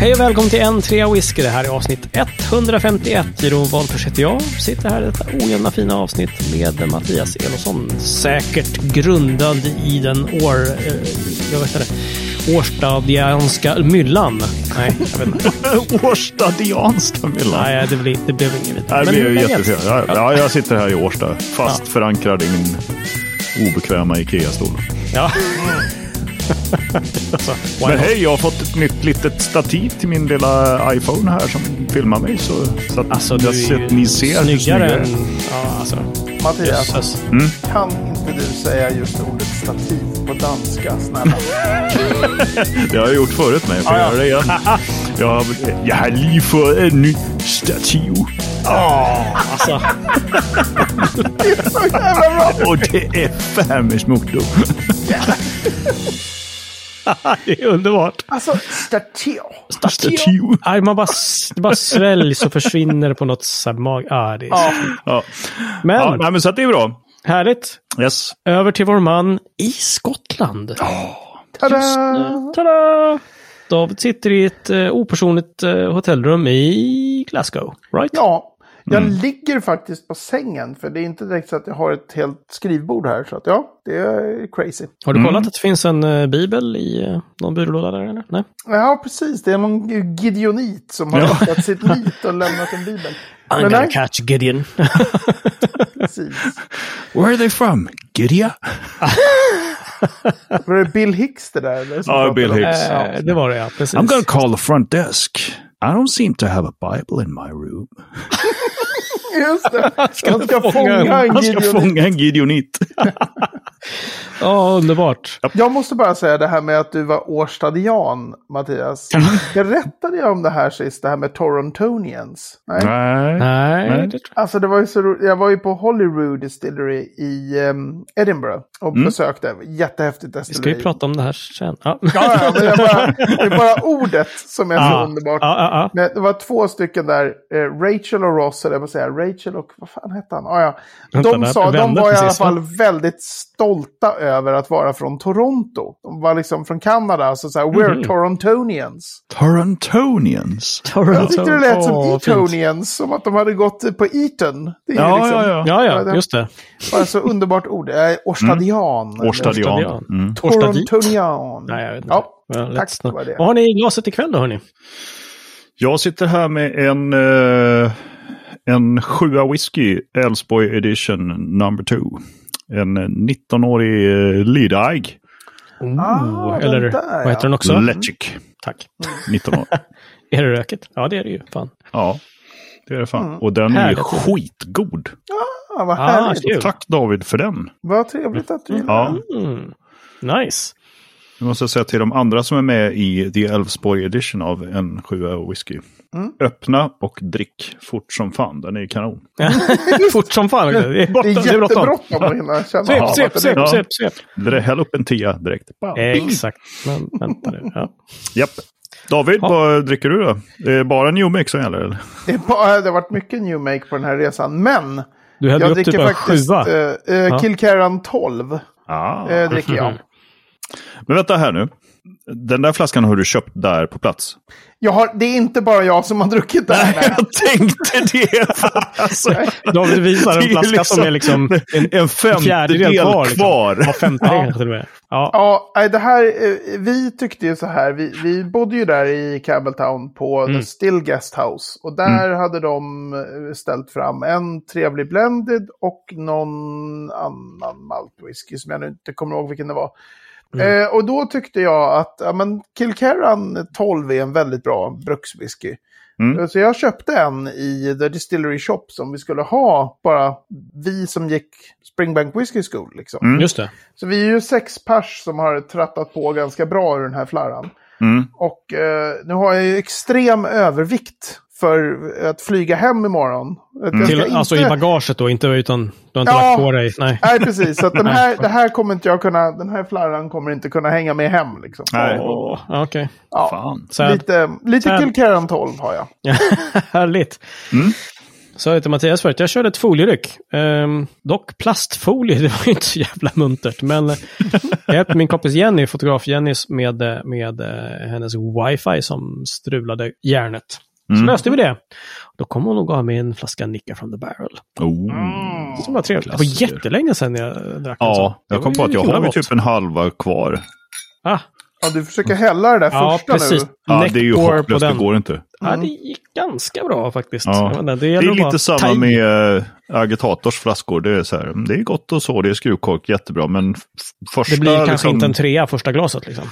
Hej och välkommen till en trea whisky. Det här är avsnitt 151. Jeroen Wahlfors heter jag. Sitter här i detta ojämna fina avsnitt med Mattias Elofsson. Säkert grundad i den år... Eh, jag vet inte. Årstadianska myllan. Nej, jag vet inte. Årstadianska myllan. Nej, det blev, det blev inget vidare. Det läget? jättefint. Ja, ja, jag sitter här i Årsta, fast Ja. förankrad i min obekväma Ikea-stol. Ja. Men not? hej, jag har fått ett nytt litet stativ till min lilla iPhone här som filmar mig. Så, så att Alltså, du jag är ser, ni ser hur snygg snyggare är. än... Ja, alltså. Mattias, Jösses. kan inte du säga just ordet stativ på danska, snälla? Det har jag gjort förut, men jag får ja. göra det igen. Jag har, jag har lige fått ett nytt stativ. alltså. Så jävla bra! Och det är fan med smokdom. det är underbart. Alltså, stativ. Stativ. Nej, man bara, det bara sväljs och försvinner på något så mag... Ah, det är Ja, Ja. Men Ja, nej, men så att det är bra. härligt. Yes. Över till vår man i Skottland. tada! Tada! David sitter i ett eh, opersonligt eh, hotellrum i Glasgow. Right? Ja, jag Mm. ligger faktiskt på sängen, för det är inte direkt så att jag har ett helt skrivbord här. Så att ja, det är crazy. Har du Mm. kollat att det finns en eh, bibel i eh, någon byrålåda där eller? Nej? Ja, precis. Det är någon gideonit som har hittat sitt nit och lämnat en bibel. I'm Men gonna nej, catch Gideon. precis. Where are they from? Gideon? Var det Bill Hicks det där? Eller, Ja, Bill Hicks. Eh, det var det ja, precis. I'm gonna call the front desk. I don't seem to have a Bible in my room. Just det. Han ska, fånga fånga en- Han ska fånga en gideonit. Ja, underbart. Jag måste bara säga det här med att du var årstadian, Mattias. Berättade jag om det här sist, det här med Torontonians? Nej. Nej. Nej, Alltså det var ju så ro- Jag var ju på Holyrood Distillery i um, Edinburgh och besökte. Jättehäftigt Mm. Vi destilleri. ska ju prata om det här sen. Ja, Ja, ja, men jag bara, det är bara ordet som är så Ja. underbart. Ja, ja. Men det var två stycken där, eh, Rachel och Ross, eller jag vill säga, Rachel och vad fan hette han? Ah, ja. De, sa, de var i alla fall väldigt stolta över att vara från Toronto. De var liksom från Kanada, alltså så här, we're Mhm. Torontonians. Torontonians. Jag tyckte det lät som fint. Etonians, som att de hade gått på Eton. Det är Ja, liksom ja, ja. Ja, Ja, ja, det- just det. bara så underbart ord. Eh, Årstadian. eller Årstadian. Mm. Torontonian. Nej, jag vet inte. Ja, Well, tack. let's Det not- var det. Vad har ni i glaset ikväll då, hörni? Jag sitter här med en, eh, en sjua whisky, Älvsborg edition number two. En eh, 19-årig eh, Lydaig. Oh, Ah, den eller där, vad heter ja. den också? Lechik. Tack. 19 år. Är det röket? Ja, det är det ju. Fan. Ja, det är det fan. Mm. Och den är Härligt. skitgod. Ja, vad Ah, härligt. kul. Tack David för den. Vad trevligt att du gillar Ja, Mm. Nice. Nu måste jag säga till de andra som är med i The Älvsborg edition av en sjua whisky. Mm. Öppna och drick fort som fan. Den är kanon. Fort som fan. Det är Det bråttom. är Det är bråttom. jättebråttom Svep, svep, det är- svep, svep, svep. Det häll upp en tia direkt. Exakt. Men vänta nu. Ja. Japp. David, Ja. vad dricker du då? Det är bara New Mix som gäller? Eller? Det, är bara, det har varit mycket new make på den här resan. Men Du jag typ dricker en faktiskt eh, eh, Kilkerran 12. Ah. Eh, dricker jag. Men vänta här nu. Den där flaskan har du köpt där på plats? jag har, det är inte bara jag som har druckit här. Nej. jag tänkte det. Alltså, David visar en flaska som är liksom en, en fjärdedel kvar. kvar. Liksom. Ja, femtedel kanske till och med. Ja. Ja, det här, eh, vi tyckte ju så här, vi, vi bodde ju där i Campbelltown på Mm. The Still Guest House. Och där hade de eh, ställt fram en trevlig blended och någon annan maltwhisky som jag nu inte kommer ihåg vilken det var. Mm. Eh, och då tyckte jag att ja, men Kilkerran 12 är en väldigt bra brukswhisky. Mm. Eh, Så jag köpte en i The Distillery Shop som vi skulle ha, bara vi som gick Springbank Whisky School. Liksom. Mm. Just det. Så vi är ju sex pers som har trattat på ganska bra ur den här flarran. Mm. Och eh, nu har jag ju extrem övervikt för att flyga hem imorgon. Att jag ska Till, Alltså i bagaget då, inte utan du har inte Ja. lagt på dig. Nej. Nej, precis. Så att den här, det här kommer inte jag kunna, den här flarran kommer inte kunna hänga med hem. Liksom. Nej. Åh, Okej. Ja, Fan. Sad. lite lite Sad. Kilkerran 12 har jag. Härligt. Mm. jag till Mattias förut, jag körde ett folieryck. Ehm, dock plastfolie, det var ju inte så jävla muntert. Men eh, jag hjälpte min kompis Jenny, fotograf Jenny, med, eh, med eh, hennes wifi som strulade järnet. Så Mm. löste vi det. Då kom hon och gav mig en flaska Nicka from the Barrel. Oh. Som var trevligt. Det var jättelänge sedan jag drack. Ja, Det jag kom på att jag har ju typ en halva kvar. Ah, Ja, du försöker hälla det där ja, första precis. nu. Ja, det är ju hopplöst, det går inte. Ja, det gick ganska bra faktiskt. Ja. Inte, Det gäller är lite samma med äh, agitators flaskor. Det är, så här, det är gott och så, det är skruvkork, jättebra. Men första... Det blir kanske liksom, inte en trea första glaset liksom.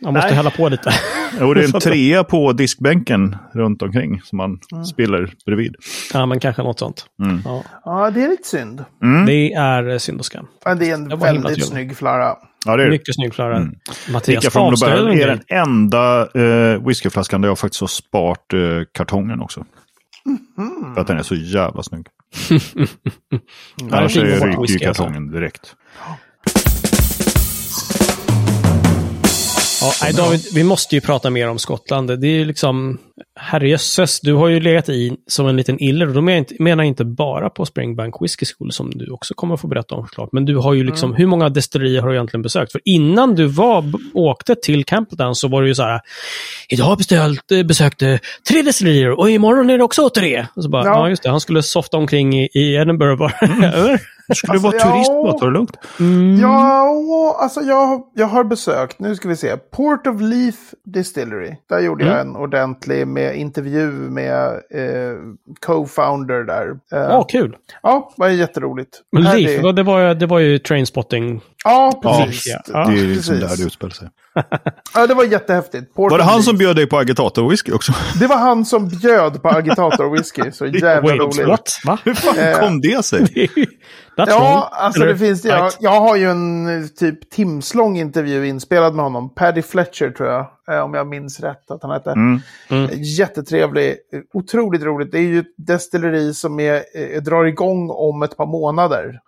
Man måste Nej. hälla på lite. Jo, det är en trea på diskbänken runt omkring som man Mm. spiller bredvid. ja, men kanske något sånt. Mm. Ja. Ja, det är lite synd. Det är eh, synd och skam. Men det är en Det väldigt snygg flarra. Ja, det är det. Mycket snygg Klara. Mm. Mattias Barrel en är den enda eh, whiskyflaskan där jag faktiskt har sparat eh, kartongen också. För att den är så jävla snygg. Annars är- bort ryker alltså. kartongen direkt. Ja, nej, David, vi måste ju prata mer om Skottland. Det är ju liksom, herrejösses, du har ju legat i som en liten iller. Och då menar jag inte, menar jag inte bara på Springbank Whisky School, som du också kommer att få berätta om såklart. Men du har ju liksom, hur många destillerier har du egentligen besökt? För innan du var, åkte till Campbelltown så var det ju så här, idag har jag beställt, eh, besökt eh, tre destillerier och imorgon är det också tre. Och så bara, ja. Ja. just det, han skulle softa omkring i, i Edinburgh bara. Eller? Du skulle Alltså, vara ja. turist bara, ta det lugnt. Ja, alltså jag, jag har besökt, nu ska vi se, Port of Leaf Distillery. Där gjorde jag en ordentlig med intervju med eh, co-founder där. Eh, Ja, kul. Ja, det var jätteroligt. Men Leaf, vad- det var, det var ju trainspotting. Ja, Ja, precis. ja. det är liksom precis. där det utspelar sig. Ja, det var jättehäftigt. Port Var det han som bjöd dig på agitator-whisky också? Det var han som bjöd på agitator whisky. Så jävla Wait, roligt. what? Va? Hur fan Eh, kom det sig? Ju- Ja, wrong. alltså Eller- det finns jag, jag har ju en eh, typ timslång intervju inspelad med honom. Paddy Fletcher tror jag, eh, om jag minns rätt att han hette. Mm. Mm. Jättetrevlig, eh, otroligt roligt. Det är ju ett destilleri som är, eh, drar igång om ett par månader.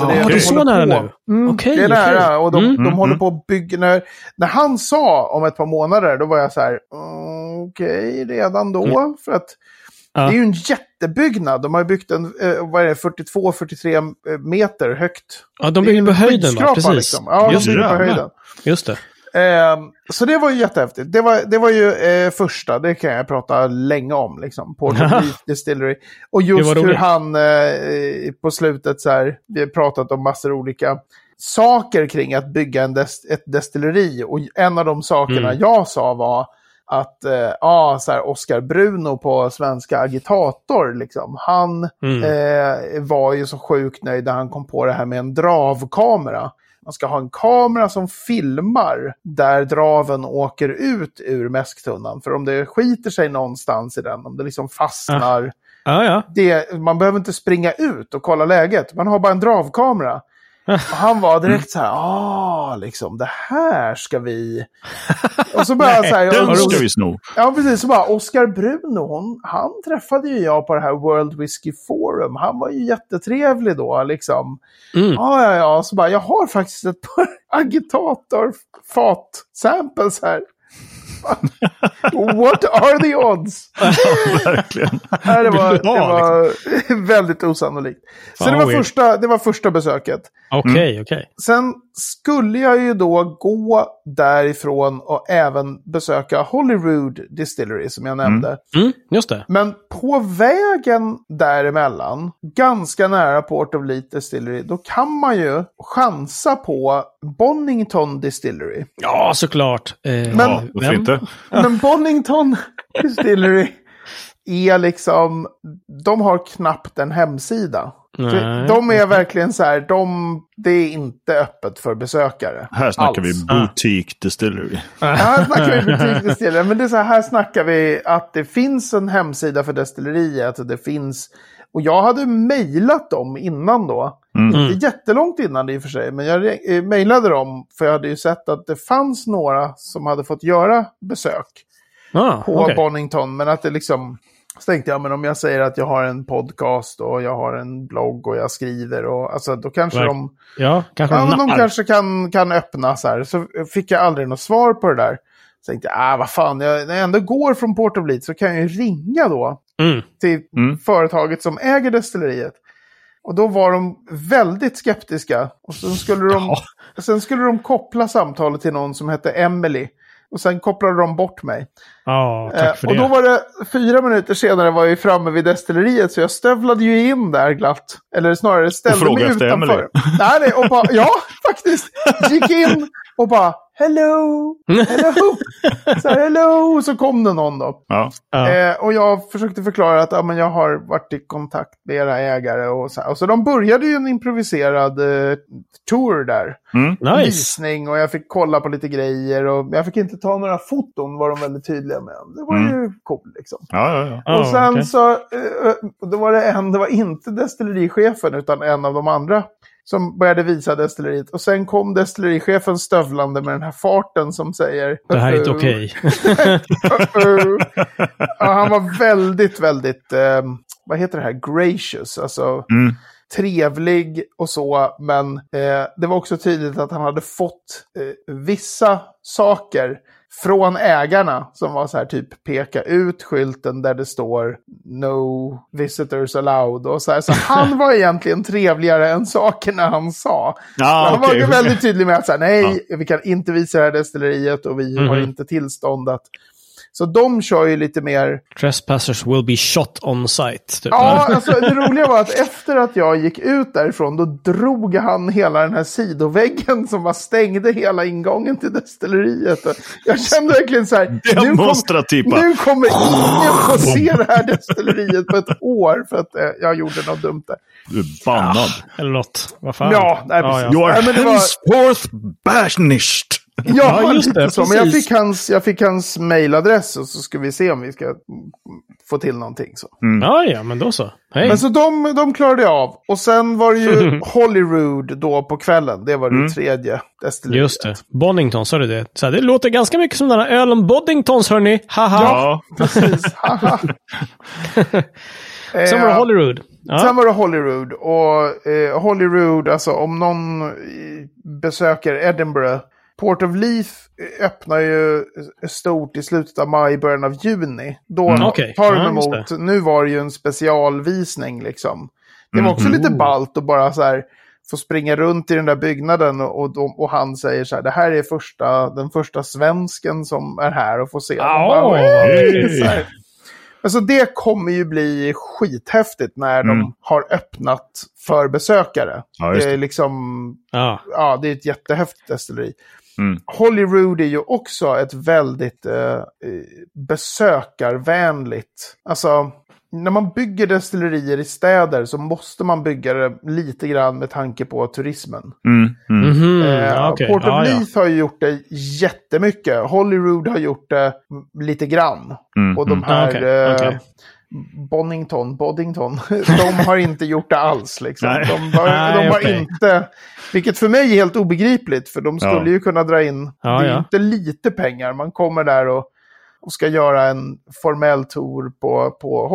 Så det- de är så nära nu? Mm, Okej, det är nära och de, Mm. de håller mm. på att bygga. När, när han sa om ett par månader, då var jag så här, "Mm, okej, redan då? För att Ja. det är ju en jättebyggnad. De har byggt en, eh, vad är det, 42-43 meter högt. Ja, de Det är bygger på höjden va? Precis. Liksom. Ja, de Just, bygger på höjden. just det. Ehm, så det var ju jättehäftigt. Det var, det var ju eh, första, det kan jag prata länge om. Liksom, Port of Leaf Distillery. Och just hur han eh, på slutet så här, vi har pratat om massor olika saker kring att bygga en des, ett destilleri. Och en av de sakerna Mm. jag sa var att eh, ja, så här, Oscar Bruno på Svenska Agitator, liksom, han Mm. eh, var ju så sjukt nöjd när han kom på det här med en dravkamera. Man ska ha en kamera som filmar där draven åker ut ur mäsktunnan. För om det skiter sig någonstans i den, om det liksom fastnar. Ja, ja. Det, man behöver inte springa ut och kolla läget. Man har bara en dravkamera. Och han var direkt så här, ah, liksom, det här ska vi... Och så började jag så här, Den och- ska vi sno. Ja, precis. Så bara, Oscar Bruno, hon, han träffade ju jag på det här World Whiskey Forum. Han var ju jättetrevlig då, liksom. Mm. Ja, ja, ja. Så bara, jag har faktiskt ett par agitator-fat-samples här. What are the odds? Verkligen. Nej, det, var, det var väldigt osannolikt. Så Fan, det var, weird. första, det var första besöket. Okej, okej. Sen skulle jag ju då gå därifrån och även besöka Holyrood Distillery som jag nämnde. Mm, just det. Men på vägen däremellan, ganska nära Port of Leith Distillery, då kan man ju chansa på Bonington Distillery. Ja, såklart. Eh, Men- Ja, inte? Men Bonington Distillery är liksom, de har knappt en hemsida. Nej, de är verkligen så här, de, det är inte öppet för besökare. Här snackar Alls. vi boutique distillery. Ja, här snackar vi butikdestillerier, men det är så här, här snackar vi att det finns en hemsida för destilleriet. och Det finns, och jag hade mejlat dem innan då. Mm. Inte jättelångt innan det i och för sig, men jag eh, mejlade dem för jag hade ju sett att det fanns några som hade fått göra besök Ah, på okej. Bonington. Men att det liksom, så tänkte jag, men om jag säger att jag har en podcast och jag har en blogg och jag skriver, och, alltså, då kanske Verk- de Ja, kanske Ja, de de kanske kan, kan öppna så här. Så fick jag aldrig något svar på det där. Så tänkte jag, ah, vad fan, jag, när jag ändå går från Port of Leeds så kan jag ju ringa då Mm. till Mm. företaget som äger destilleriet. Och då var de väldigt skeptiska. Och sen skulle de, Jaha. sen skulle de koppla samtalet till någon som hette Emily. Och sen kopplade de bort mig. Ja, Eh, tack för och det. då var det fyra minuter senare var jag framme vid destilleriet så jag stövlade ju in där glatt. Eller snarare ställde Och frågade mig efter utanför. Emily. Nej, nej, och bara, ja, faktiskt. Gick in och bara, hello, hello. Så här, hello, och så kom det någon då. Ja. Ja. Eh, och jag försökte förklara att ja, men jag har varit i kontakt med era ägare. Och så, här. och så de började ju en improviserad eh, tour där. Mm. Nice. Visning och jag fick kolla på lite grejer. Och jag fick inte ta några foton var de väldigt tydliga med. Det var ju coolt liksom. Ja, ja, ja. Och sen okej. så, eh, då var det en, det var inte destillerichefen utan en av de andra som började visa destilleriet. Och sen kom destillerichefen stövlande med den här farten som säger... Det här är inte "Uh-oh, okej. uh-oh." ja, han var väldigt, väldigt, eh, vad heter det här, gracious. Alltså Mm. trevlig och så. Men eh, det var också tydligt att han hade fått eh, vissa saker från ägarna som var så här typ peka ut skylten där det står no visitors allowed. Och så här. Så han var egentligen trevligare än sakerna han sa. Ja, han okej. var väldigt tydlig med att säga nej, vi kan inte visa det här destilleriet och vi har Mhm. inte tillstånd att... Så de kör ju lite mer Trespassers will be shot on site. Typ. Ja, alltså det roliga var att efter att jag gick ut därifrån då drog han hela den här sidoväggen som var stängde hela ingången till destilleriet. Jag kände verkligen så här, nu, kom, nu kommer ingen få se det här destilleriet på ett år för att eh, jag gjorde något dumt där. Du är bannad. Eller något. Vad fan. Ja, nej, precis. You are var- henceforth banished. Ja, Ja, just det, så. Men jag fick, hans, jag fick hans mailadress och så ska vi se om vi ska mm, få till någonting. Så. Ja, ja, men då så. Hej. Men så de, de klarade jag av. Och sen var det ju Holyrood då på kvällen. Det var det tredje destilleriet. Just det. Bonington, sa du det? Så här, det låter ganska mycket som den här ölen Boddingtons, hörni. Haha. Ja. Precis. Haha. Sen var det Eh, Holyrood. Ja. Sen var det Holyrood. Och eh, Holyrood, alltså om någon eh, besöker Edinburgh. Port of Leith öppnar ju stort i slutet av maj, början av juni. Då Mm, okej. tar de Ja, emot. Nu var det ju en specialvisning liksom. Det var också lite ballt att bara så här få springa runt i den där byggnaden och, och, de- och han säger så här, det här är första, den första svensken som är här och får se. Ja, "Oj!" Så här. Alltså det kommer ju bli skithäftigt när Mm. de har öppnat för besökare. Ja, just det är det. liksom, Ja. ja det är ett jättehäftigt destilleri. Mm. Holyrood är ju också ett väldigt eh, eh, besökarvänligt. Alltså, när man bygger destillerier i städer så måste man bygga det lite grann med tanke på turismen. Mm. Mm. Mhm, Eh, ja, okej. Port of ja, ja. Leith har ju gjort det jättemycket. Holyrood har gjort det lite grann. Mm. Och de Mm. här... Ah, okej, eh, okej. Bonington, Boddington, de har inte gjort det alls. Liksom. Nej. De, har, Nej, de har okej. inte, vilket för mig är helt obegripligt, för de skulle Ja. ju kunna dra in, Ja, det är ja. inte lite pengar, man kommer där och, och ska göra en formell tour på, på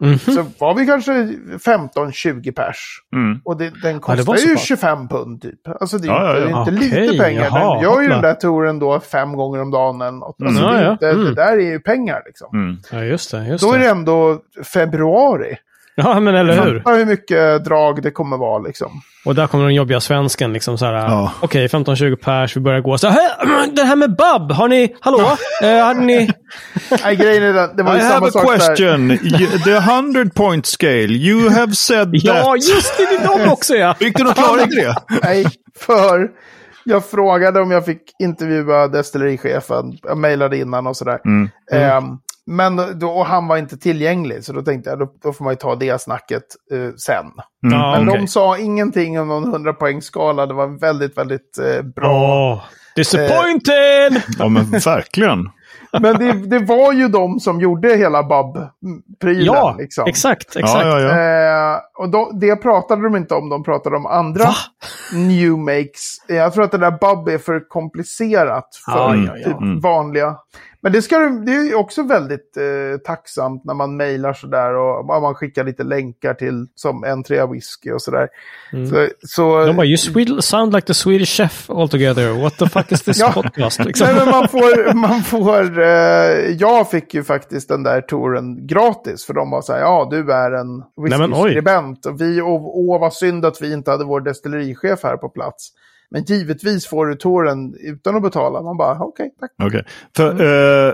Holyrood. Mhm. Så var vi kanske 15-20 pers. Mm. Och det, den Ja, kostar så ju pass. 25 pund typ. Alltså det är Ja, ja, inte, ja. det är inte Okej, lite pengar. jaha, den gör ju den där touren då fem gånger om dagen eller något. Alltså Mm. det, Ja, ja. inte, Mm. det där är ju pengar liksom. Mm. Ja, just det. Just Då är det. det ändå februari. Ja, men eller hur? Fatta hur mycket drag det kommer vara liksom. Och där kommer den jobbiga svensken. Liksom, så här, Ja. Okej, 15-20 pers, vi börjar gå. Så här, det här med Bub, har ni... Hallå? eh, hade ni... Nej, grejen är den, det var I ju have samma a sak där. question. Y- The 100 point scale. You have said Ja, that. just det! Det är de också, ja! Fick du någon klarhet i det? Nej, för jag frågade om jag fick intervjua destillerichefen. Jag mejlade innan och sådär. Mm. Ehm, men då, och han var inte tillgänglig, så då tänkte jag då, då får man ju ta det snacket eh, sen. ja Men okej. de sa ingenting om någon 100-poängsskala. Det var väldigt, väldigt eh, bra. Åh, disappointed! Ja, men verkligen. Men det, det var ju de som gjorde hela Bub-prylen. ja, liksom. exakt, Ja, exakt. ja, ja. Eh, och då, det pratade de inte om, de pratade om andra Va? new makes. Eh, Jag tror att det där Bub är för komplicerat för Ja, ja, ja. typ Mm. vanliga. Men det, ska, det är också väldigt eh, tacksamt när man mejlar sådär och man skickar lite länkar till som en trea whisky och sådär. Mm. Så, så, De bara, you sound like the Swedish chef altogether. What the fuck is this Ja. podcast? Liksom. Nej, men man får, man får eh, jag fick ju faktiskt den där touren gratis. För de var så här, ja du är en whisky-skribent. Och vi, och, åh vad synd att vi inte hade vår destillerichef här på plats. Men givetvis får du touren utan att betala. Man bara, okej, tack. Okej. För, eh,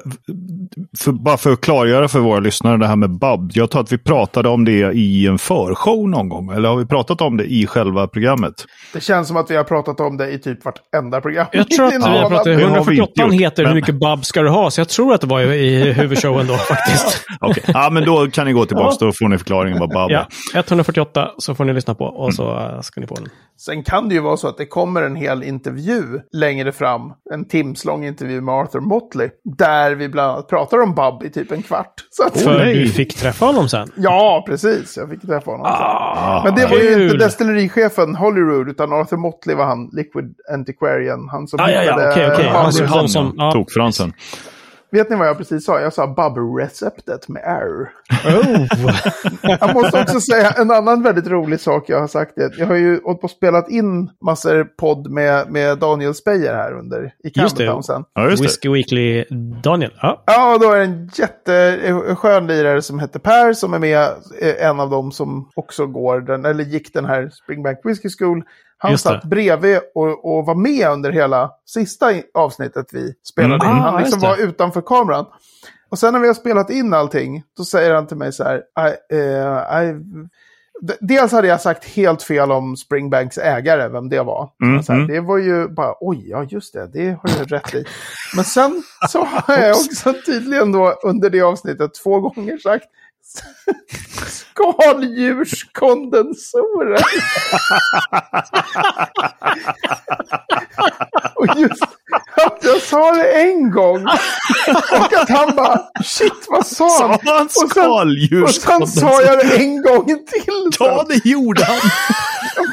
för, bara för att klargöra för våra lyssnare det här med Bub. Jag tror att vi pratade om det i en förshow någon gång. Eller har vi pratat om det i själva programmet? Det känns som att vi har pratat om det i typ vartenda program. Jag tror att vi har pratat, Det vi inte 148 gjort, heter hur men- mycket bub ska du ha, så jag tror att det var i, i huvudshowen då faktiskt. Okej, ja, men då kan ni gå tillbaka. Då får ni förklaringen vad Ja, är. 148 så får ni lyssna på och så äh, ska ni få den. Sen kan det ju vara så att det kommer en hel intervju längre fram. En timslång intervju med Arthur Motley. Där vi bland annat pratar om Bub i typ en kvart. Så att, För nej. du fick träffa honom sen. Ja, precis. Jag fick träffa honom. Ah, Men det var ju kul. inte destillerichefen Holyrood, utan Arthur Motley var han, Liquid Antiquarian. Han som Ah, ja, ja, hittade okej, okej. Bub. Han som- han som- ja. Tog fransen. Vet ni vad jag precis sa? Jag sa Bub-receptet med R. Oh. Jag måste också säga en annan väldigt rolig sak jag har sagt. är att Jag har ju hållit på och spelat in massor podd med, med Daniel Speyer här under i det. Campbelltown sen. Ja, just det. Whiskey Weekly Daniel. Ja. Ja, och då är det en jätteskön lirare som heter Per som är med, eh, en av dem som också går den, eller gick den här Springbank Whiskey School. Han Just det. satt bredvid och, och var med under hela sista avsnittet vi spelade Mm. in. Ah, Han liksom det. var utanför kameran. Och sen när vi har spelat in allting, då säger han till mig så här, I, I, D- Dels hade jag sagt helt fel om Springbanks ägare, vem det var. Mm, här, mm. Det var ju bara, oj, ja just det, det har jag rätt i. Men sen så har jag också tydligen då under det avsnittet två gånger sagt skaldjurskondensorer. och just att jag sa det en gång. Och att han bara, shit vad sa han? Sa han sen- Och sen sa jag det en gång till. Ja, det gjorde han!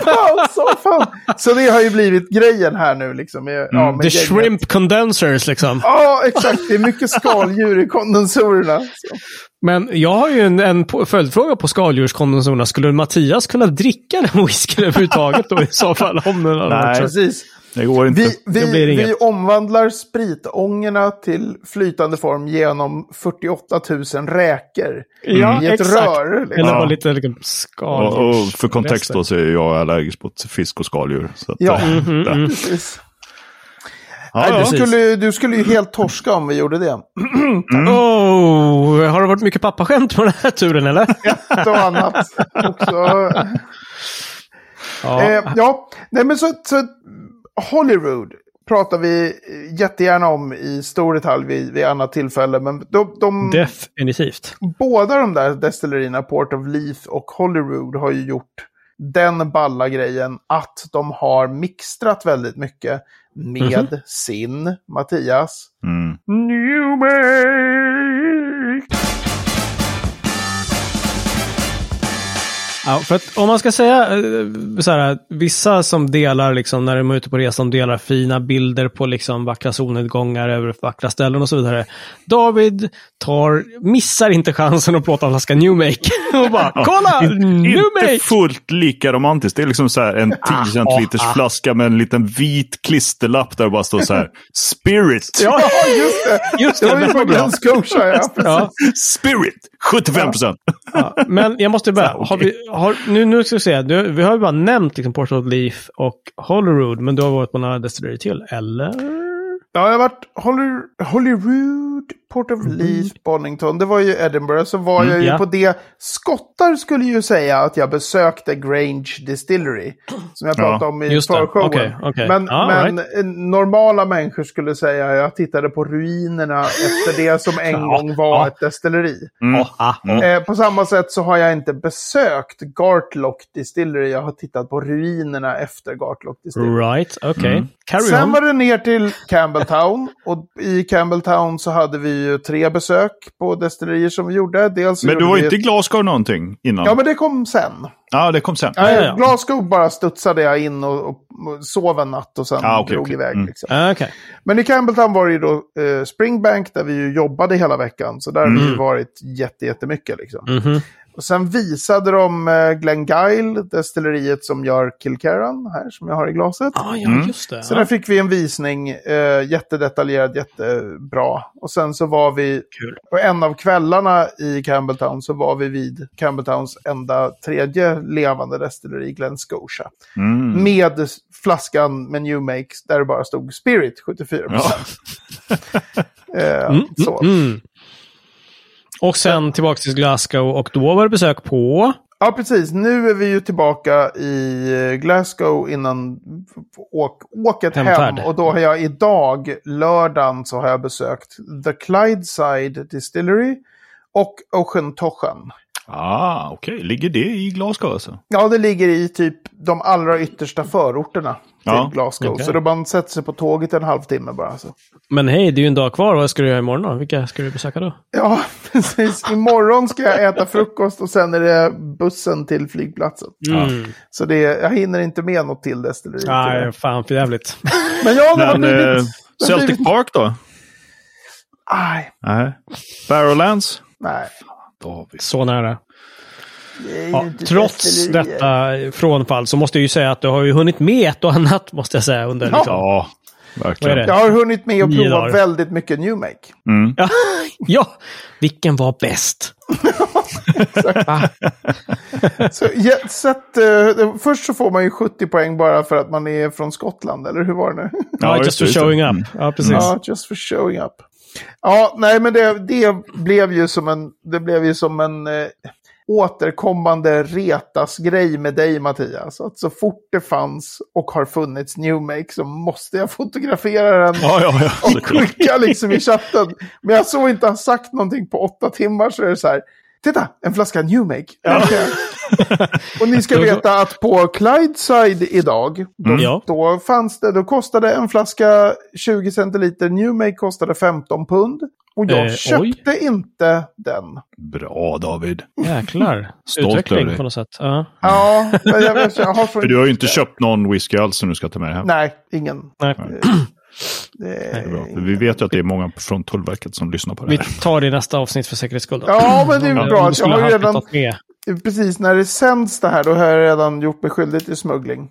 Fan, så fan. Så det har ju blivit grejen här nu liksom. Med, ja, med The shrimp condensers liksom. Ja, exakt. Det är mycket skaldjur i kondensorerna. Så. Men jag har ju en, en på- följdfråga på skaldjurskondensorerna. Skulle Mattias kunna dricka den whiskyn överhuvudtaget då i så fall? Om den varit Nej. så? Precis. Det går inte. Vi, vi, Det blir vi omvandlar spritångorna till flytande form genom 48 000 räkor Ja, i ett exakt. rör. Liksom. Eller Ja. bara lite liksom, och, skaldjurs... och för kontext då så är jag allergisk mot fisk och skaldjur. Så att, Ja, mm. Precis. Ja, Nej, ja. du, skulle, du skulle ju helt torska om vi gjorde det. Oh, har det varit mycket pappaskämt på den här turen eller? Ett och annat också. Ja. Eh, ja, nej men så, så Holyrood pratar vi jättegärna om i stor detalj vid, vid annat tillfälle. Men de, de, Definitivt. båda de där destillerierna, Port of Leith och Holyrood, har ju gjort den balla grejen att de har mixtrat väldigt mycket med sin Mattias. Mm. New Ja, för att om man ska säga eh, så här, vissa som delar, liksom, när de är ute på resan, delar fina bilder på liksom, vackra solnedgångar över vackra ställen och så vidare. David tar, missar inte chansen att plåta en flaska New Make. och bara, kolla! New Inte Make! fullt lika romantiskt. Det är liksom så här en 10 centiliters flaska med en liten vit klisterlapp där det bara står så här Spirit. Ja, Ja, just det! just Det det. var ju på Scotia, ja. Ja, Spirit! 75 procent. ja. Men jag måste okej. har vi, har, nu, nu ska vi se, du, vi har ju bara nämnt liksom, Port of Leaf och Holyrood, men du har varit på några destillerier till, eller? Ja, jag har varit Holy, Holyrood, Port of Leith, Bonington. Det var ju Edinburgh. Så var Mm, jag ju ja. på det. Skottar skulle ju säga att jag besökte Grange Distillery. Som jag Ja, pratade om i förshowen. Okej, okej. Men, Ja, men eh, normala människor skulle säga att jag tittade på ruinerna efter det som en Ja, gång var ja. ett destilleri. Mm. Ah, ah. Eh, på samma sätt så har jag inte besökt Gartlock Distillery. Jag har tittat på ruinerna efter Gartlock Distillery. Right, okej. Mm. Carry Sen on. var det ner till Campbelltown. Och i Campbelltown så hade vi ju tre besök på destillerier som vi gjorde. Dels Men du gjorde var vi inte i ett- Glasgow någonting innan? Ja, men det kom sen. Ja, det kom sen. Ja, ja, ja. Glasgow bara studsade jag in och, och, och sov en natt och sen Ah, okej, drog okej. iväg. Mm. Liksom. Ah, Okej. Men i Campbelltown var det ju då eh, Springbank där vi ju jobbade hela veckan. Så där har vi Mm. ju varit jätte, jättemycket. Liksom. Mhm. Och sen visade de eh, Glengyle, destilleriet som gör Kilkerran här, som jag har i glaset. Ah, ja, Mm. just det. Så Ja. där fick vi en visning, eh, jättedetaljerad, jättebra. Och sen så var vi, Kul. på en av kvällarna i Campbelltown så var vi vid Campbelltowns enda tredje levande destilleri, Glen Scotia. Mm. Med flaskan med New Makes där det bara stod Spirit 74%. Ja. Eh, Mm, så. mm, mm. Och sen tillbaka till Glasgow och då var det besök på... Ja, precis. Nu är vi ju tillbaka i eh, Glasgow innan åk, åket Hemfärd. hem. Och då har jag idag, lördagen, så har jag besökt The Clydeside Distillery och Ocean Toshan. Ah, okej. Ligger det i Glasgow alltså? Ja, det ligger i typ de allra yttersta förorterna till Ja, Glasgow. okej. Så då man sätter sig på tåget en halvtimme bara. Så. Men hej, det är ju en dag kvar. Vad ska du göra imorgon då? Vilka ska du besöka då? Ja, precis. Imorgon ska jag äta frukost och sen är det bussen till flygplatsen. Mm. Så det, jag hinner inte med något till destilleri. tyvärr. Nej, fan för jävligt. Men ja, det har Men blivit... eh, det har Celtic blivit- Park då? Aj, Nej. Barrowlands? nej. Så nära. Det Ja, trots detta frånfall så måste jag ju säga att du har ju hunnit med ett och annat, måste jag säga. Under, Ja. liksom. Ja, verkligen. Jag har hunnit med att prova väldigt mycket New Make. Mm. Ja, ja, vilken var bäst? Så, ja, sett, eh, först så får man ju 70 poäng bara för att man är från Skottland, eller hur var det nu? Ja, just for showing Mm. up. Ja, precis. Ja, just for showing up. Ja, nej men det, det blev ju som en, det blev ju som en eh, återkommande retas-grej med dig Mattias. Att så fort det fanns och har funnits New Make så måste jag fotografera den Ja, ja, ja. och skicka liksom i chatten. Men jag såg inte ha sagt någonting på åtta timmar så är det så här. Titta, en flaska New Make. och ni ska veta att på Clydeside idag, då, Mm. Då fanns det, då kostade en flaska 20 centiliter New Make kostade 15 pund. Och jag Eh, köpte inte den. Bra David. Jäklar. Stolt över Utveckling dig. på något sätt. Ja. Ja, men jag, jag, jag har så För du har ju inte köpt någon whisky alls som du ska ta med hem. Nej, ingen. Nej. Det Det är är bra. För vi vet ju att det är många från Tullverket som lyssnar på det Vi här. tar det i nästa avsnitt för säkerhets skull. då. Ja, men det är bra. Jag har redan, precis när det sänds det här, då har jag redan gjort mig skyldig till smuggling.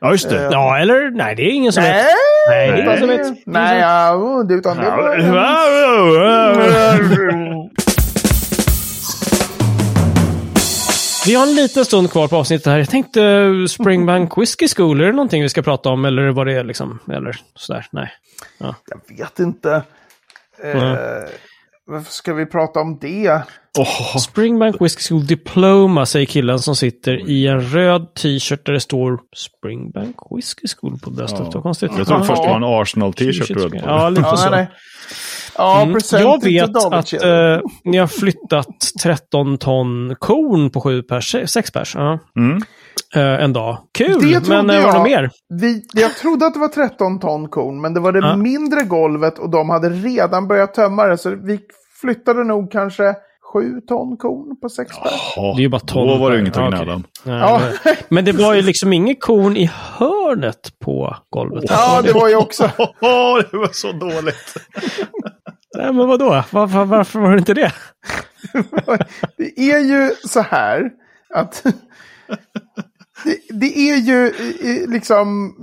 Ja, just det. Ja, eller? Nej, det är ingen som vet. Nej, Nej, det är ingen som nej, vet. nej, ja, det- utan det var... Vi har en liten stund kvar på avsnittet här. Jag tänkte eh, Springbank Whiskey School, är det någonting vi ska prata om? Eller vad det är liksom? Eller sådär? Nej. Jag vet inte. Eh, Nej. Varför ska vi prata om det? Åh, Springbank Whiskey School Diploma, säger killen som sitter i en röd t-shirt där det står Springbank Whiskey School på bröstet. Ja. Vad konstigt. jag trodde först det var en Arsenal-t-shirt du. Ja, lite Ja, så. nej, nej. Ja, Mm. Jag vet att eh, ni har flyttat 13 ton korn på 7 pers, 6 pers. Ja. Mm. Eh, en dag. Kul! Men eh, var det mer? Vi, jag trodde att det var 13 ton korn, men det var det Ja. mindre golvet och de hade redan börjat tömma det. Så vi flyttade nog kanske 7 ton korn på 6 pers. Ja, Det är ju bara ton Då var det inget att gnälla om. Ja. Men det var ju liksom inget korn i hörnet på golvet. Ja, det var ju också... Det var så dåligt. Nej, men vadå? Var, var, varför var det inte det? Det är ju så här att det, det är ju liksom,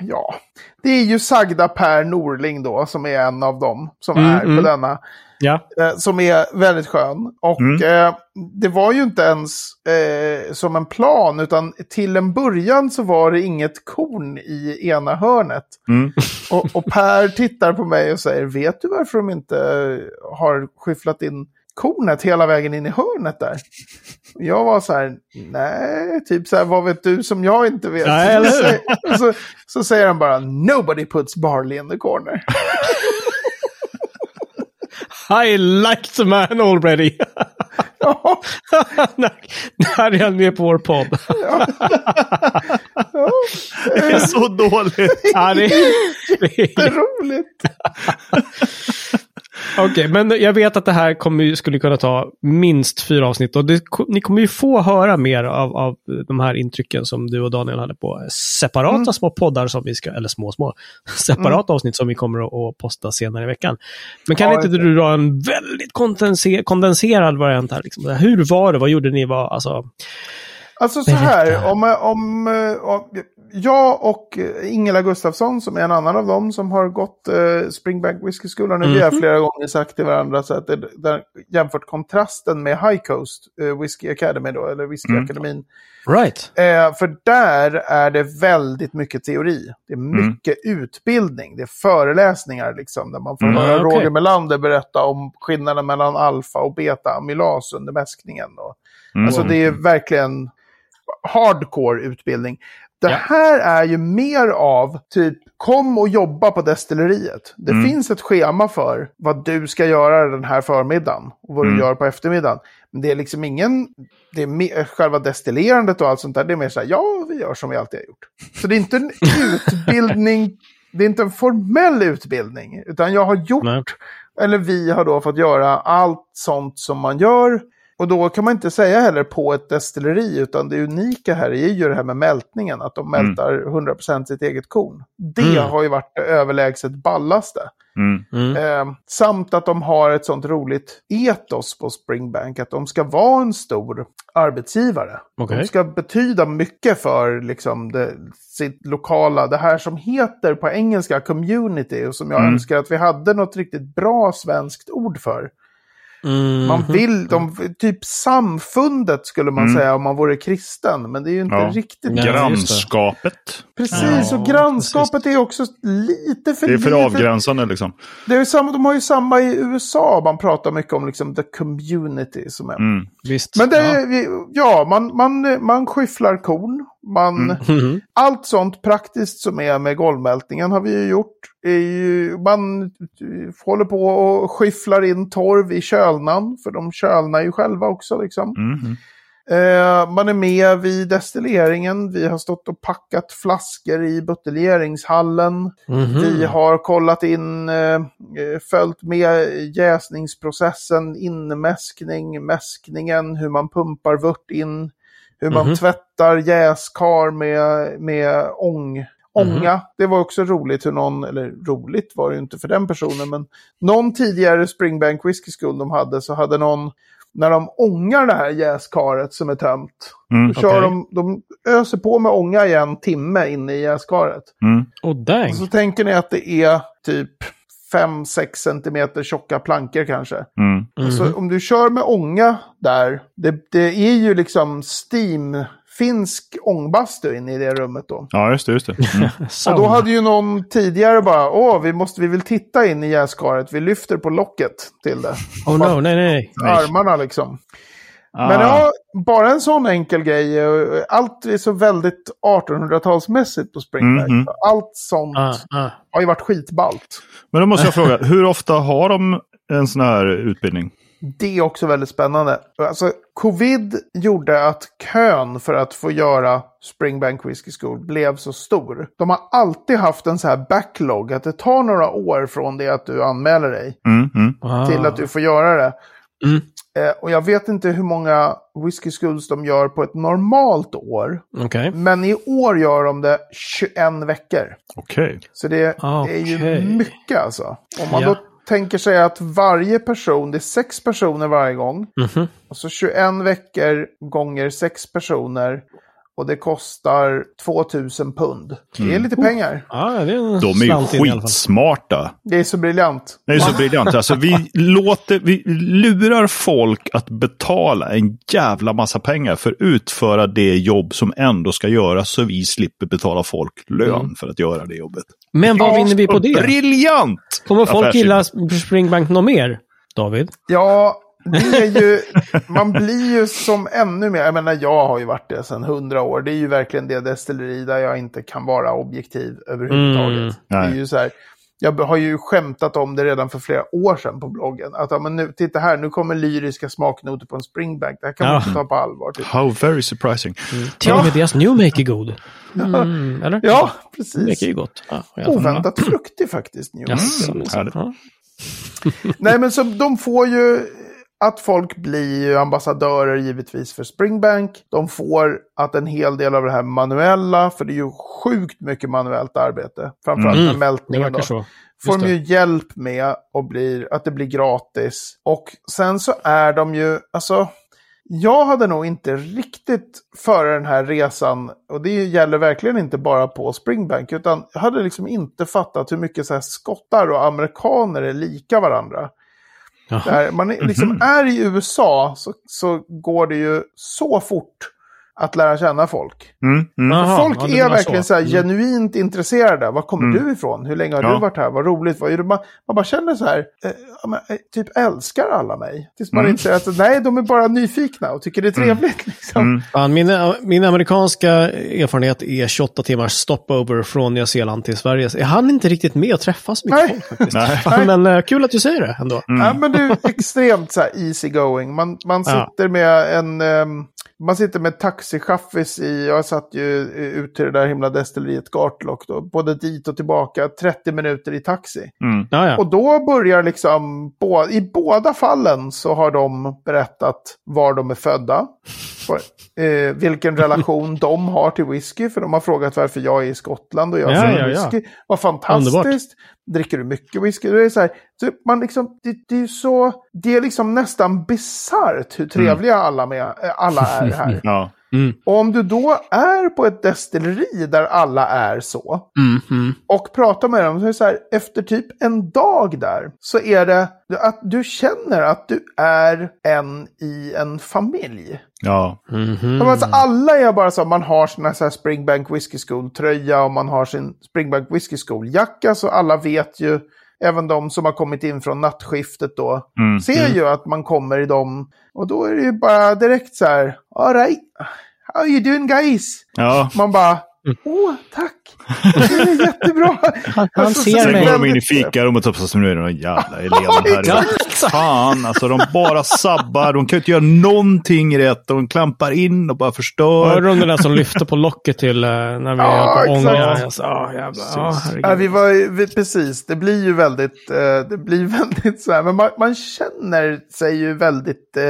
ja, det är ju sagda Per Norling då som är en av dem som Mm, är på mm. denna. Ja. eh, Som är väldigt skön. Och Mm. eh, det var ju inte ens eh, som en plan, utan till en början så var det inget korn i ena hörnet. Mm. Och, och Per tittar på mig och säger, vet du varför de inte har skyfflat in kornet hela vägen in i hörnet där? Jag var så här, nej, typ så här, vad vet du som jag inte vet? Nej, eller hur? så, så, säger han bara, nobody puts barley in the corner. I like the man already. ja, när, är han med på vår podd? Det är så dåligt. ja, det, det det är är, roligt. Okej, men jag vet att det här kommer, skulle kunna ta minst fyra avsnitt och det, ni kommer ju få höra mer av, av de här intrycken som du och Daniel hade på separata Mm. små poddar som vi ska, eller små små, separata avsnitt som vi kommer att, att posta senare i veckan. Men kan Ja, inte du dra en väldigt kondenser, kondenserad variant här? Liksom? Hur var det? Vad gjorde ni? Vad, alltså, Alltså så här, om, om, om jag och Ingela Gustafsson, som är en annan av dem som har gått eh, Springbank Whisky School, har nu vi har Mhm. flera gånger sagt till varandra så att det, där, jämfört kontrasten med High Coast eh, Whisky Academy då, eller Whisky Mm. Akademin. right. Eh, för där är det väldigt mycket teori. Det är Mm. mycket utbildning. Det är föreläsningar liksom. Där man får Mm. höra okej. Roger Melander berätta om skillnaden mellan alfa och beta amylas under mäskningen. Och, Mm. Alltså det är verkligen hardcore utbildning. Det Ja. här är ju mer av typ kom och jobba på destilleriet. Det Mm. finns ett schema för vad du ska göra den här förmiddagen och vad Mm. du gör på eftermiddagen. Men det är liksom ingen, det är mer, själva destillerandet och allt sånt där, det är mer så här, ja, vi gör som vi alltid har gjort. Så det är inte en utbildning, det är inte en formell utbildning, utan jag har gjort Nej. eller vi har då fått göra allt sånt som man gör. Och då kan man inte säga heller på ett destilleri, utan det unika här är ju det här med mältningen, att de mältar 100% sitt eget korn. Det Mm. har ju varit det överlägset ballaste. Mm. Mm. Eh, samt att de har ett sånt roligt etos på Springbank, att de ska vara en stor arbetsgivare. Okej. De ska betyda mycket för liksom, det, sitt lokala, det här som heter på engelska community och som jag Mm. önskar att vi hade något riktigt bra svenskt ord för. Mm. Man vill, de, typ samfundet skulle man Mm. säga om man vore kristen, men det är ju inte Ja. riktigt Ja, det. Grannskapet. Precis, Ja, och grannskapet är också lite för Det är för litet. avgränsande liksom. Det är samma, de har ju samma i USA, man pratar mycket om liksom the community som är. Mm. Visst. Men det Ja. är, ja, man, man, man skyfflar korn. Man, Mhm. Allt sånt praktiskt som är med golvmältningen har vi ju gjort. Är ju, man håller på och skyfflar in torv i kölnan, för de kölnar ju själva också. Liksom. Mm. Eh, man är med vid destilleringen. Vi har stått och packat flaskor i buteljeringshallen. Mhm. Vi har kollat in, eh, följt med jäsningsprocessen, inmäskning, mäskningen, hur man pumpar vört in, hur man Mhm. tvättar jäskar med, med ång, ånga. Det var också roligt hur någon, eller roligt var det ju inte för den personen, men någon tidigare Springbank Whisky School de hade så hade någon, när de ångar det här jäskaret som är tömt, Mm. då kör okej. de, de öser på med ånga i en timme inne i jäskaret. Mm. Oh. Och så tänker ni att det är typ 5-6 centimeter tjocka plankor kanske. Mm. Mhm. Så om du kör med ånga där, det, det är ju liksom steam, finsk ångbastu inne i det rummet då. Ja, just det. Just det. Mm. Och då hade ju någon tidigare bara, åh, vi måste, vi vill titta in i jäskaret, vi lyfter på locket till det. Oh no, nej, nej. Nej. Armarna liksom. Ah. Men ja, bara en sån enkel grej. eh, Allt är så väldigt 1800-talsmässigt på Springback. Mhm. Allt sånt Ah, ah. har ju varit skitballt. Men då måste jag fråga, hur ofta har de en sån här utbildning? Det är också väldigt spännande. Alltså, covid gjorde att kön för att få göra Springbank Whisky School blev så stor. De har alltid haft en så här backlog, att det tar några år från det att du anmäler dig Mm. Mm. Ah. till att du får göra det. Mm. Eh, och jag vet inte hur många whisky schools de gör på ett normalt år. Okej. Men i år gör de det 21 veckor. Okej. Så det är ju mycket alltså. Om man Ja. då tänker sig att varje person, det är sex personer varje gång. Mhm. Och så 21 veckor gånger sex personer. Och det kostar 2000 pund. Det är lite pengar. Ja, det är en De är ju skitsmarta. Det är så briljant. Det är så briljant. Alltså, vi, låter, vi lurar folk att betala en jävla massa pengar för att utföra det jobb som ändå ska göras så vi slipper betala folk lön Mm. för att göra det jobbet. Men vad vinner vi på det? Briljant! Kommer folk gilla Springbank något mer, David? Ja, det är ju, man blir ju som ännu mer, jag menar jag har ju varit det sedan hundra år. Det är ju verkligen det destilleri där jag inte kan vara objektiv överhuvudtaget. Mm, det är ju så här, jag har ju skämtat om det redan för flera år sedan på bloggen. Att ja, men nu, titta här, nu kommer lyriska smaknoter på en springbank. Det här kan man Ja. inte ta på allvar. Typ. How very surprising. Till och med deras New Make är god. Mm, eller? Ja, New Make är precis. ju gott. Ja. Oväntat fruktig faktiskt. New härligt. ja. Nej, men så de får ju att folk blir ju ambassadörer givetvis för Springbank. De får att en hel del av det här manuella, för det är ju sjukt mycket manuellt arbete, framförallt Mm, med mältningen. Då så. får de ju hjälp med och blir, att det blir gratis. Och sen så är de ju, alltså, jag hade nog inte riktigt före den här resan, och det gäller verkligen inte bara på Springbank, utan jag hade liksom inte fattat hur mycket så här skottar och amerikaner är lika varandra. Där man är, liksom är i USA så, så går det ju så fort att lära känna folk. Mm, mm. Folk ja, är verkligen så här Mm. genuint intresserade. Var kommer Mm. du ifrån? Hur länge har Ja. du varit här? Vad roligt. Vad är det? Man, man bara känner så här, eh, men, eh, typ älskar alla mig. Tills man Mm. inser att nej, de är bara nyfikna och tycker det är trevligt. Liksom. Mm. Min, min amerikanska erfarenhet är 28 timmars stopover från Nya Zeeland till Sverige. Jag hann inte riktigt med att träffa så mycket Nej. folk faktiskt. Nej. Fan, Men eh, kul att du säger det ändå. Ja, men det är extremt så här easy going. Man, man Ja. sitter med en... ehm, man sitter med taxichaffis i, jag satt ju ut till det där himla destilleriet Gartlock då, både dit och tillbaka, 30 minuter i taxi. Mm. Ja, ja. Och då börjar liksom, bå- i båda fallen så har de berättat var de är födda. Vad- Eh, vilken relation de har till whisky, för de har frågat varför jag är i Skottland och jag Ja, säger ja, ja. whisky. Vad fantastiskt. Underbart. Dricker du mycket whisky? Det är, så här, så man liksom, det, det är så, det är liksom nästan bisarrt hur trevliga alla, med, eh, alla är här. Ja. Mm. Om du då är på ett destilleri där alla är så, Mm, och pratar med dem, så är det så här, efter typ en dag där, så är det att du känner att du är en i en familj. Ja. Mhm. Alltså, alla är bara så, man har sina så här Springbank Whiskey School-tröja och man har sin Springbank Whiskey School-jacka, så alla vet ju, även de som har kommit in från nattskiftet då, Mm. ser ju att man kommer i dem. Och då är det ju bara direkt så här, all right, how you doing guys? Ja. Man bara, åh, tack, det är jättebra. Han, han Alltså, ser så- Sen mig. går de in i fikarummet och så nu är det någon jävla elev här. Ja, Fan, alltså de bara sabbar. De kan ju inte göra någonting rätt. De klampar in och bara förstör. Hörde de det där som lyfte på locket till eh, när vi Ja, är på exakt. ånga? Jag sa, ah, jävlar. Ja, vi var, vi, precis, det blir ju väldigt, eh, det blir väldigt så här, men man, man känner sig ju väldigt eh,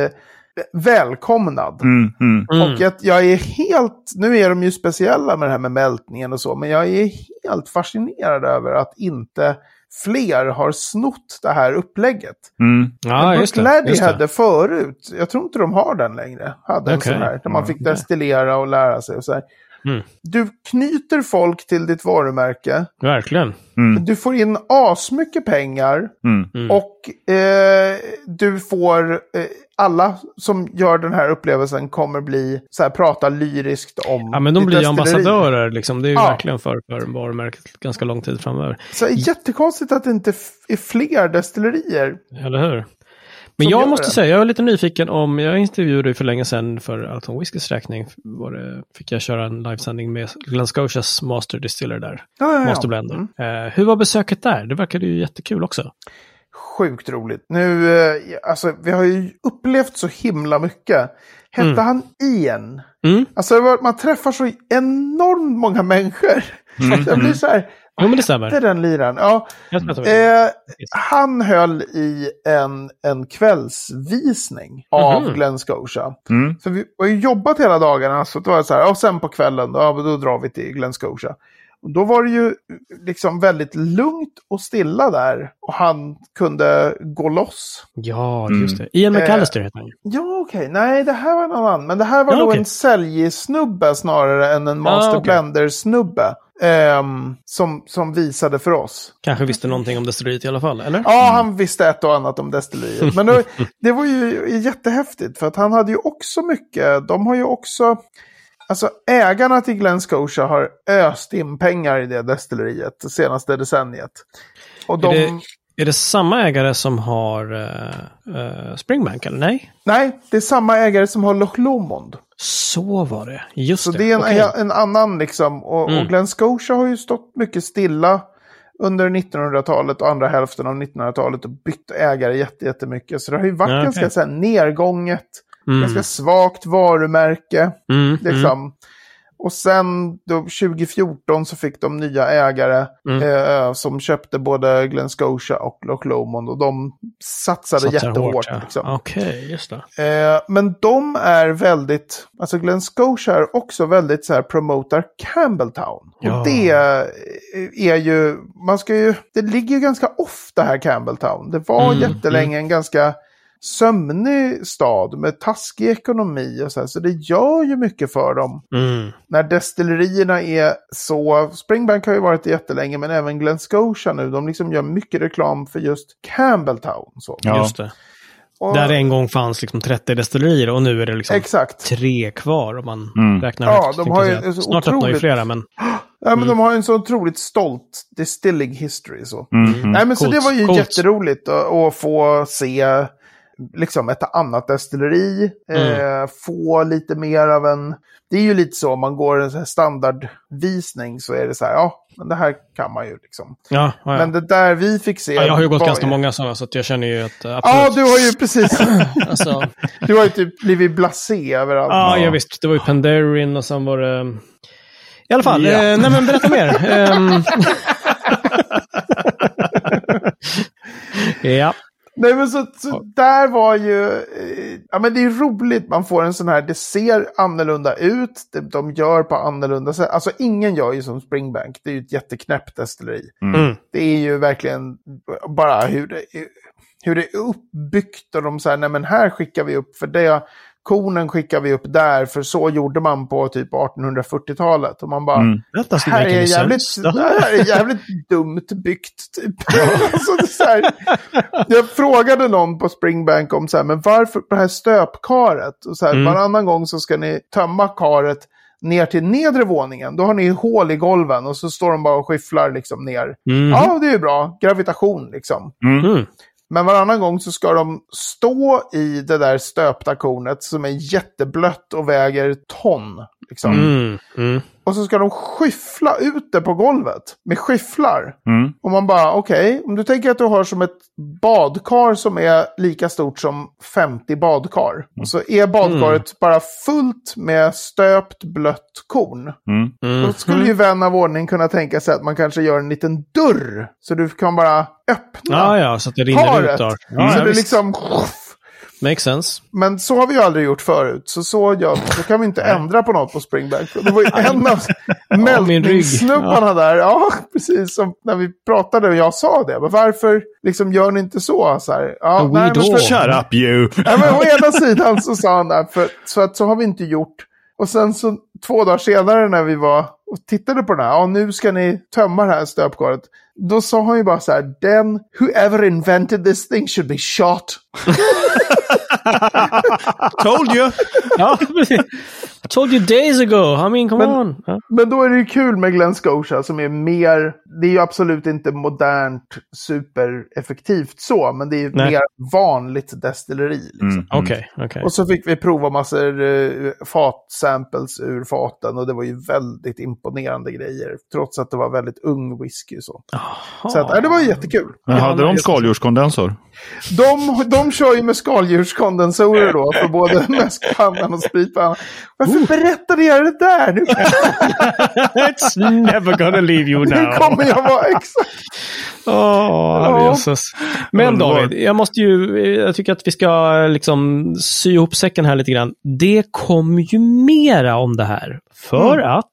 välkomnad. Mm, mm. Mm. Och att jag är helt, nu är de ju speciella med det här med mältningen och så, men jag är helt fascinerad över att inte fler har snott det här upplägget. Mm. Ja, just det. hade förut, jag tror inte de har den längre, hade en Okej. sån här, där man fick destillera och lära sig och så här. Mm. Du knyter folk till ditt varumärke, Verkligen. Mm. du får in asmycket pengar Mm. Mm. och eh, du får, eh, alla som gör den här upplevelsen kommer bli, så här, prata lyriskt om Ja, men de blir ambassadörer liksom. Det är ju Ja. verkligen för, för varumärket ganska lång tid framöver. Så det är jättekonstigt att det inte är fler destillerier. Eller hur? Men jag måste det. säga, jag är lite nyfiken om, jag intervjuade dig för länge sedan för Alton Whiskys räkning. Var det, fick jag köra en livesändning med Glen Scotias Master Distiller där. Ja, ja, ja. Master Blender. Mm. Eh, hur var besöket där? Det verkade ju jättekul också. Sjukt roligt. Nu, eh, alltså vi har ju upplevt så himla mycket. Hette Mm. han Ian? Mm. Alltså man träffar så enormt många människor. Mm, Så jag blir så här, Jo, men det det är stämmer. den liran. Ja, Eh, han höll i en, en kvällsvisning av Mhm. Glen Scotia. Mm. Så vi har ju jobbat hela dagarna, så det var så här, och sen på kvällen, då, då drar vi till Glen Scotia. Och då var det ju liksom väldigt lugnt och stilla där. Och han kunde gå loss. Ja, Mm. just det. Ian McAllister heter han. Ja, okej. Nej, det här var en annan. Men det här var Ja, nog okej. en säljsnubbe snarare än en Master okej. Blender-snubbe. Ehm, som, som visade för oss. Kanske visste någonting om destilleriet i alla fall, eller? Ja, han visste ett och annat om destilleriet. Men det, det var ju jättehäftigt för att han hade ju också mycket, de har ju också, alltså ägarna till Glen Scotia har öst in pengar i det destilleriet det senaste decenniet. Och de, Är det- Är det samma ägare som har uh, Springbank, eller nej? nej, det är samma ägare som har Loch Lomond. Så var det. Just Så det. det är en, Okej. en annan liksom, och, Mm. och Glen Scotia har ju stått mycket stilla under 1900-talet och andra hälften av 1900-talet och bytt ägare jätte- jättemycket. Så det har ju varit okej. ganska så här, nedgånget. Mm. ganska svagt varumärke. Mm, mm. Och sen då, 2014 så fick de nya ägare Mm. eh, som köpte både Glen Scotia och Loch Lomond. Och de satsade Satsar jättehårt. ja. liksom. Okej, just det. Eh, men de är väldigt, alltså Glen Scotia är också väldigt så här promotar Campbelltown. Ja. Och det är ju, man ska ju, det ligger ju ganska ofta här Campbelltown. Det var Mm, jättelänge en ganska sömnig stad med taskig ekonomi och så här. Så det gör ju mycket för dem. Mm. När destillerierna är så, Springbank har ju varit det jättelänge men även Glen Scotia nu, de liksom gör mycket reklam för just Campbelltown. Så. Ja. Just det. Och, Där det en gång fanns liksom 30 destillerier och nu är det liksom Exakt. tre kvar om man Mm. räknar Ja, högt. de har ju Snart öppnar ju otroligt- flera, men Ja, Mm. men de har en så otroligt stolt distilling history. Så. Mm. Nej, men så det var ju coolt. jätteroligt att, att få se liksom ett annat destilleri. Mm. Eh, få lite mer av en... Det är ju lite så, om man går en standardvisning så är det så här, ja, men det här kan man ju liksom. ja, ja, ja. Men det där vi fick se... ja, jag har ju gått ganska många sådana, så att jag känner ju att absolut. Ja, du har ju precis... alltså, du har ju typ blivit blasé överallt. ja, jag visst. Det var ju Penderin och sen var det... I alla fall, Ja. eh, nej men berätta mer. Ehm. ja. Nej men så, så där var ju, eh, ja men det är roligt, man får en sån här, det ser annorlunda ut, de, de gör på annorlunda sätt. Alltså ingen gör ju som Springbank, det är ju ett jätteknäppt destilleri. Mm. Det är ju verkligen bara hur det, hur det är uppbyggt och de säger, nej men här skickar vi upp för det, konen skickar vi upp där, för så gjorde man på typ 1840-talet. Och man bara, Mm. Detta det här, är jävligt, det här är jävligt dumt byggt. Typ. alltså, det är så här, jag frågade någon på Springbank om så här, men varför på det här stöpkaret? Och så här, Mm. Varannan gång så ska ni tömma karet ner till nedre våningen. Då har ni hål i golven och så står de bara och skifflar liksom ner. Mm. Ja, det är ju bra. Gravitation liksom. Mm. Men varannan gång så ska de stå i det där stöpta kornet som är jätteblött och väger ton. Liksom. Mm. Mm. Och så ska de skyffla ut det på golvet med skyfflar. Mm. Och man bara, okej, om du tänker att du har som ett badkar som är lika stort som 50 badkar. Och så är badkaret bara fullt med stöpt blött korn. Mm. Mm. Då skulle ju vän av ordning kunna tänka sig att man kanske gör en liten dörr. Så du kan bara öppna Ja, ja, så att det rinner karet. ut där. så Ja, ja, det visst. liksom... Makes sense. Men så har vi ju aldrig gjort förut. Så så gör. Så kan vi inte ändra på något på Springback. Det var ju en av mältningssnubbarna där. Ja, precis. Som när vi pratade och jag sa det. Men varför liksom gör ni inte så? så här, ja, we nej, för, Shut up you! ja, men å ena sidan så sa han där, för, så att så har vi inte gjort. Och sen så två dagar senare när vi var och tittade på den här, ja nu ska ni tömma det här stöpkaret. Då sa han ju bara så här, den, whoever invented this thing should be shot. Told you! Ja, precis. Told you days ago. I mean, come Men- on. Ja. Men då är det ju kul med Glen Scotia som är mer, det är ju absolut inte modernt supereffektivt så, men det är ju Nej. mer vanligt destilleri. Liksom. Mm. Okej, okej. Och så fick vi prova massor uh, fatsamples ur faten och det var ju väldigt imponerande grejer. Trots att det var väldigt ung whisky så. Så att, äh, det var jättekul. Men hade de skaldjurskondensor? De, de kör ju med skaldjurskondensorer då för både mäskpannan och spritpannan. Varför berättade jag det där? Nu, It's never gonna leave you nu now. kommer jag vara exakt. Åh, Ja. jösses. Men. David, jag måste ju, jag tycker att vi ska liksom sy ihop säcken här lite grann. Det kommer ju mera om det här. För att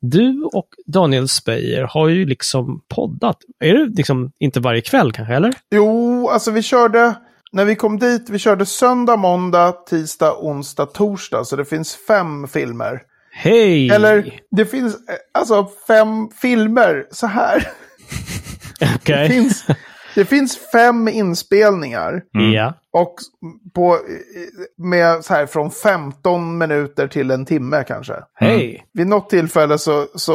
du och Daniel Speyer har ju liksom poddat. Är det liksom inte varje kväll kanske, eller? Jo, alltså vi körde, när vi kom dit, vi körde söndag, måndag, tisdag, onsdag, torsdag. Så det finns fem filmer. Hej! Eller, det finns alltså fem filmer så här. Okej. Det, finns, det finns fem inspelningar. Ja. Och på, med så här från 15 minuter till en timme kanske. Hej! Vid något tillfälle så, så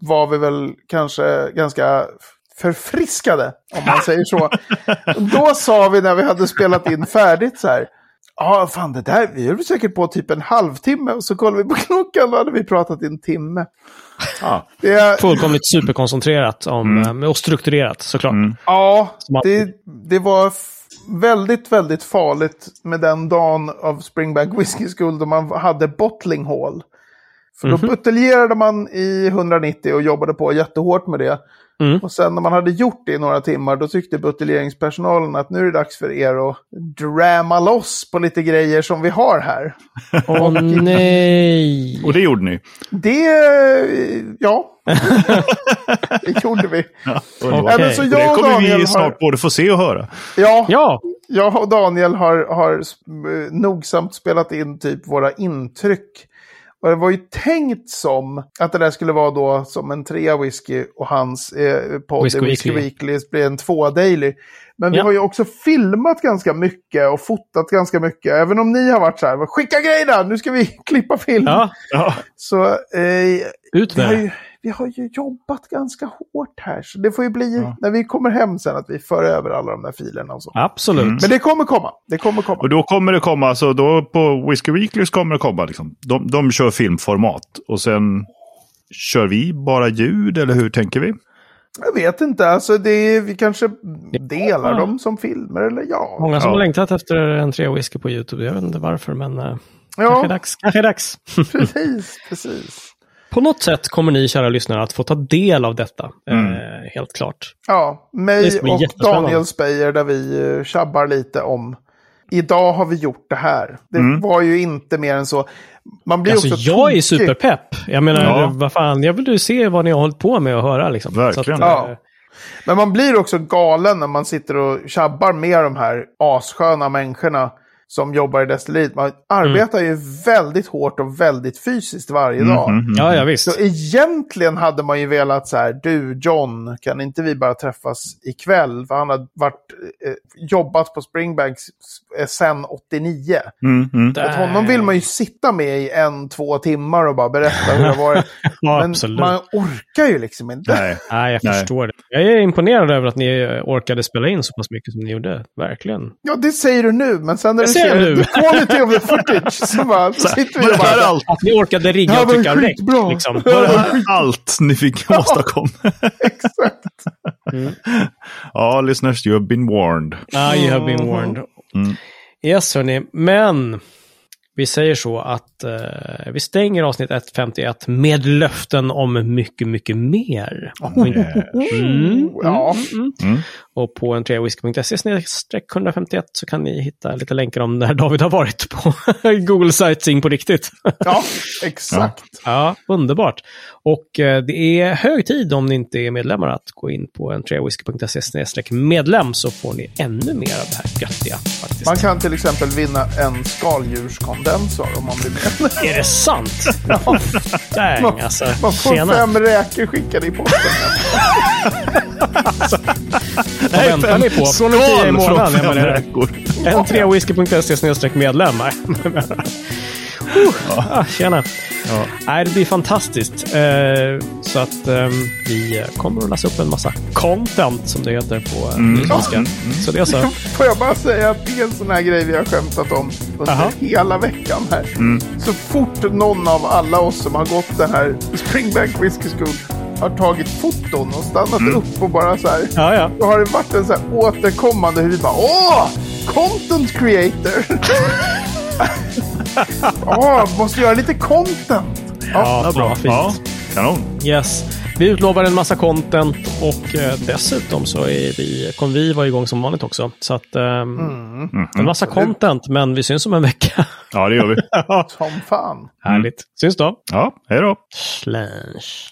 var vi väl kanske ganska förfriskade, om man säger så. Då sa vi när vi hade spelat in färdigt så här. Ja, fan det där, vi höll säkert på typ en halvtimme. Och så kollade vi på klockan och hade vi pratat i en timme. Ja. Det, är- Fullkomligt superkoncentrerat om, eh, och strukturerat såklart. ja, Som att- det, det var väldigt, väldigt farligt med den dagen av Springbank Whisky School då man hade bottling hall. För då Mhm. buteljerade man i 190 och jobbade på jättehårt med det. Mm. Och sen när man hade gjort det i några timmar då tyckte buteljeringspersonalen att nu är det dags för er att dramma loss på lite grejer som vi har här. Åh nej! Och det gjorde ni. Det, ja. det gjorde vi. Nej, men så det jag och kommer vi snart har, både få se och höra. ja, Ja, jag och Daniel har, har eh, nogsamt spelat in typ våra intryck. Och det var ju tänkt som att det där skulle vara då som en trea whisky och hans eh, podd Whisky Whisky, Weekly. Weekly blir en två daily. Men vi Ja. har ju också filmat ganska mycket och fotat ganska mycket. Även om ni har varit så här, skicka grejerna, nu ska vi klippa film. ja. Ja. Så eh, Ut vi, med det. Vi har ju jobbat ganska hårt här. Så det får ju bli, Ja. när vi kommer hem sen, att vi för över alla de där filerna och så. Absolut. Mm. Men det kommer komma. Det kommer komma. Och då kommer det komma, alltså då på Whiskey Weekly kommer det komma liksom. De, de kör filmformat och sen kör vi bara ljud eller hur tänker vi? Jag vet inte, alltså det är, vi kanske delar Ja. dem som filmer eller ja. Många som Ja. har längtat efter en tre whisky på YouTube. Jag vet inte varför, men eh, kanske är Ja, dags. Kanske är dags. precis, precis. På något sätt kommer ni, kära lyssnare, att få ta del av detta. Mm. Eh, helt klart. Ja, mig och. Daniel Speyer där vi uh, tjabbar lite om Idag har vi gjort det här. Det Mm. var ju inte mer än så. Man blir Alltså, också jag är tokig. superpepp. Jag menar, Ja. vad fan, jag vill ju se vad ni har hållit på med och höra. Liksom. Verkligen. Så att, Ja. eh, Men man blir också galen när man sitter och tjabbar med de här assköna människorna som jobbar i destillat. Man arbetar ju väldigt hårt och väldigt fysiskt varje dag. Mhm. ja, ja, visst. Så egentligen hade man ju velat så här, du John, kan inte vi bara träffas ikväll? För han har varit, eh, jobbat på Springbanks eh, sedan 89. Mm, mm. Att honom vill man ju sitta med i en, två timmar och bara berätta hur det har varit. ja, Men absolut. man orkar ju liksom inte. Nej. Nej, jag Nej. förstår det. Jag är imponerad över att ni orkade spela in så pass mycket som ni gjorde. Verkligen. Ja, det säger du nu, men sen när Jag du säger ser nu. the quality of the footage så bara så sitter vi Var och bara... allt, Att ni orkade här och var ju trycka skitbra. Liksom. var det här allt ni fick åstadkomma? Exakt. ja, listeners, you have been warned. Ah, you have been warned. Mm. Yes, hörni. Men vi säger så att eh, vi stänger avsnitt 151 med löften om mycket, mycket mer. Mm. Ja. Mm. Och på en whisky.se 151 så kan ni hitta lite länkar om när David har varit på Google Sightseeing på riktigt. ja, exakt. Ja, underbart. Och eh, det är hög tid om ni inte är medlemmar att gå in på en whisky.se medlem så får ni ännu mer av det här göttiga. Faktiskt. Man kan till exempel vinna en skaldjurskondensor om man blir med. Är det sant? Ja, Dang, alltså. man får Tjena. fem räkor skickade i posten. Vad väntar ni på? Från månaden. Jag menar, veckor. en trewhisky.se medlem. Uh, ah, tjena. Ja. Nej, det blir fantastiskt. Eh, så att eh, vi kommer att läsa upp en massa content som det heter på mm. nysvenska. Så det är så. Får jag bara säga att det är en sån här grej vi har skämtat om under Aha. hela veckan här. Så fort någon av alla oss som har gått den här Springbank Whisky School har tagit foton och stannat upp och bara så här. Ja, ja. Då har det varit en så här återkommande hur vi bara åh! Content creator! Åh, måste göra lite content! Ja, Ja, bra. fint. Ja, kanon. Yes. Vi utlovar en massa content och eh, dessutom så är vi, kommer vi vara igång som vanligt också. Så att ehm, en massa content, men vi syns om en vecka. Ja, det gör vi. Som fan. Härligt. Syns då. Ja, hej då. Slash.